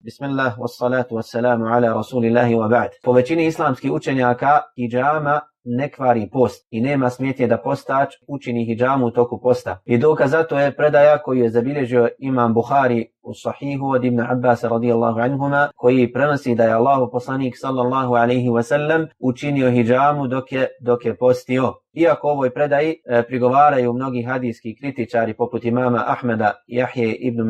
Bismillah, wassalatu wassalamu ala rasulillahi wa ba'd. Po većini islamskih učenjaka hijjama ne kvari post i nema smetje da postač učini hijjamu u toku posta. I dokaz za to je predaja koju je zabilježio imam Buhari u sahihu od Ibn Abbas radijallahu anhuma koji prenosi da je Allahu poslanik sallallahu alaihi wasallam učinio hijjamu dok je, dok je postio. Iako ovoj predaji e, prigovaraju mnogi hadijski kritičari poput imama Ahmeda, Jahje ibn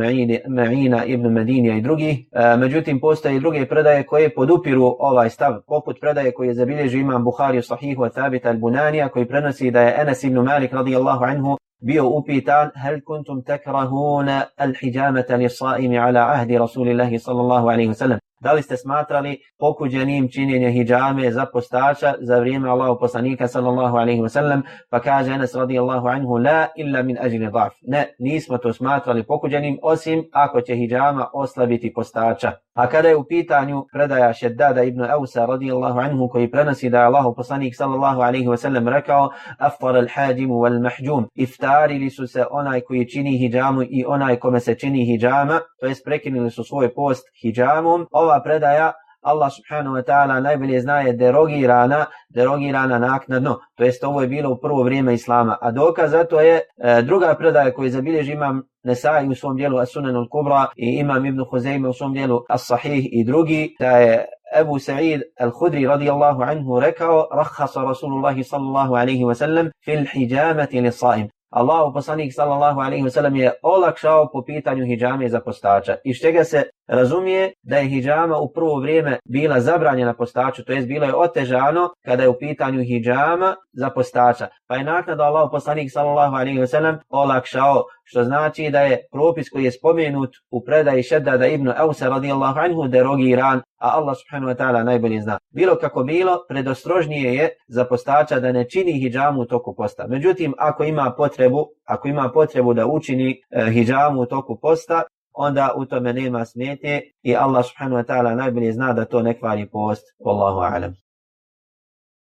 Ma'ina, ibn Medinija i drugih. e, međutim postoje i druge predaje koje podupiru ovaj stav, poput predaje koje zabilježi imam Buhari u sahihu Thabita al-Bunanija koji prenosi da je Enes ibn Malik radijallahu anhu بيو بأوبيتان هل كنتم تكرهون الحجامة للصائم على عهد رسول الله صلى الله عليه وسلم؟ Da li ste smatrali pokuđenim činjenje hijjame za postača za vrijeme Allahu poslanika sallallahu alaihi wa sallam pa kaže Enes radijallahu anhu la illa min ajli da'f. Ne, nismo to smatrali pokuđenim osim ako će hijjama oslabiti postača. A kada je u pitanju predaja Šeddada ibn Ausa radijallahu anhu koji prenosi da je Allahu poslanik sallallahu alaihi wa sallam rekao aftar al hađimu wal mahđum iftarili su se onaj koji čini hijjamu i onaj kome se čini hijjama to jest prekinuli su svoj post hijjamom ova predaja Allah subhanahu wa ta'ala najbolje zna je derogirana, derogirana naknadno. To jest ovo je bilo u prvo vrijeme Islama. A dokaz za to je e, druga predaja koju zabilježi imam Nesai u svom dijelu As-Sunan al-Kubra i imam Ibn Huzeyme u svom dijelu As-Sahih i drugi, da je Ebu Sa'id al-Khudri radijallahu anhu rekao Rahasa Rasulullahi sallallahu alaihi wa sallam fil hijamati li saim. Allahu poslanik sallallahu alaihi wa sallam je olakšao po pitanju hijjame za postača. Iz čega se razumije da je hijjama u prvo vrijeme bila zabranjena postaču, to jest bilo je otežano kada je u pitanju hijjama za postača. Pa je naknado Allah poslanik sallallahu alaihi wasallam olakšao, što znači da je propis koji je spomenut u predaji Šeddada ibn Ausa radijallahu anhu derogiran, a Allah subhanahu wa ta'ala najbolje zna. Bilo kako bilo, predostrožnije je za postača da ne čini hijjamu u toku posta. Međutim, ako ima potrebu, ako ima potrebu da učini e, hijjamu u toku posta, onda u tome nema smete i Allah subhanahu wa ta'ala najbolje zna da to ne kvari post. Wallahu a'lam.